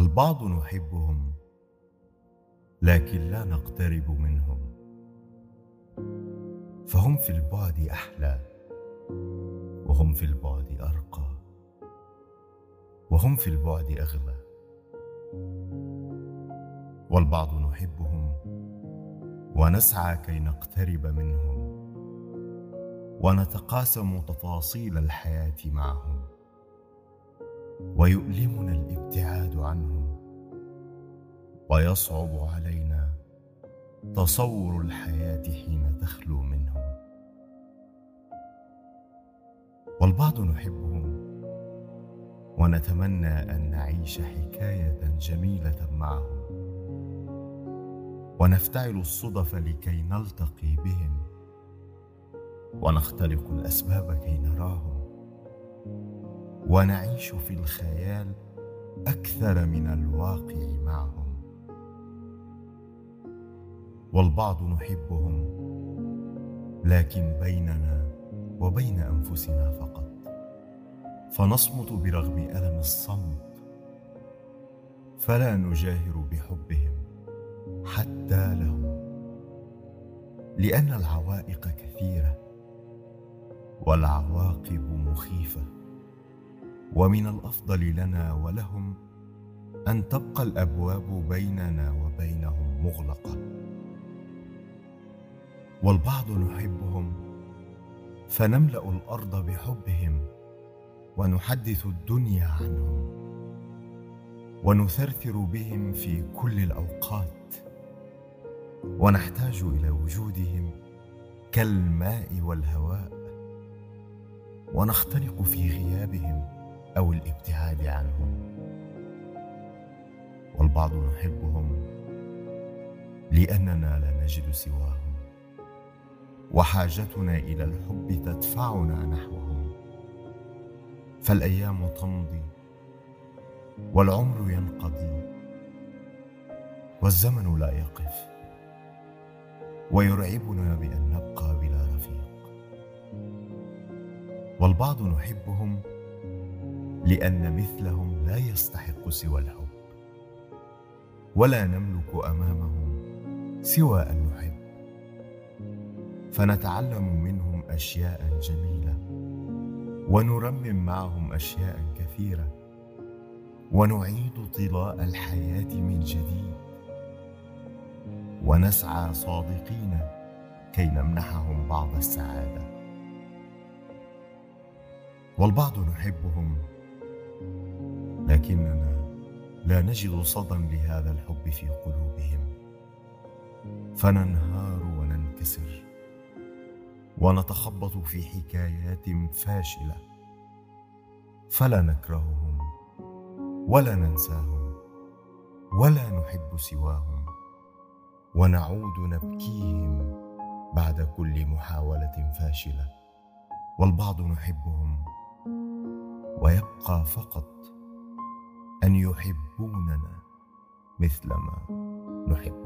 والبعض نحبهم لكن لا نقترب منهم. فهم في البعد أحلى وهم في البعد أرقى وهم في البعد أغلى. والبعض نحبهم ونسعى كي نقترب منهم ونتقاسم تفاصيل الحياة معهم. ويؤلمنا الابتعاد عنهم ويصعب علينا تصور الحياة حين تخلو منهم والبعض نحبهم ونتمنى أن نعيش حكاية جميلة معهم ونفتعل الصدف لكي نلتقي بهم. ونختلق الأسباب كي نراهم ونعيش في الخيال أكثر من الواقع معهم. والبعض نحبهم لكن بيننا وبين أنفسنا فقط. فنصمت برغم ألم الصمت فلا نجاهر بحبهم حتى لهم. لأن العوائق كثيرة والعواقب مخيفة. ومن الأفضل لنا ولهم أن تبقى الأبواب بيننا وبينهم مغلقة. والبعض نحبهم فنملأ الأرض بحبهم ونحدث الدنيا عنهم ونثرثر بهم في كل الأوقات ونحتاج إلى وجودهم كالماء والهواء ونختنق في غيابهم أو الابتعاد عنهم. والبعض نحبهم لأننا لا نجد سواهم. وحاجتنا إلى الحب تدفعنا نحوهم. فالأيام تمضي والعمر ينقضي والزمن لا يقف. ويرعبنا بأن نبقى بلا رفيق. والبعض نحبهم لأن مثلهم لا يستحق سوى الحب. ولا نملك أمامهم سوى أن نحب. فنتعلم منهم أشياء جميلة ونرمم معهم أشياء كثيرة ونعيد طلاء الحياة من جديد. ونسعى صادقين كي نمنحهم بعض السعادة. والبعض نحبهم لكننا لا نجد صدى لهذا الحب في قلوبهم. فننهار وننكسر. ونتخبط في حكايات فاشلة. فلا نكرههم. ولا ننساهم. ولا نحب سواهم. ونعود نبكيهم بعد كل محاولة فاشلة. والبعض نحبهم. ويبقى فقط أن يحبوننا مثلما نحبهم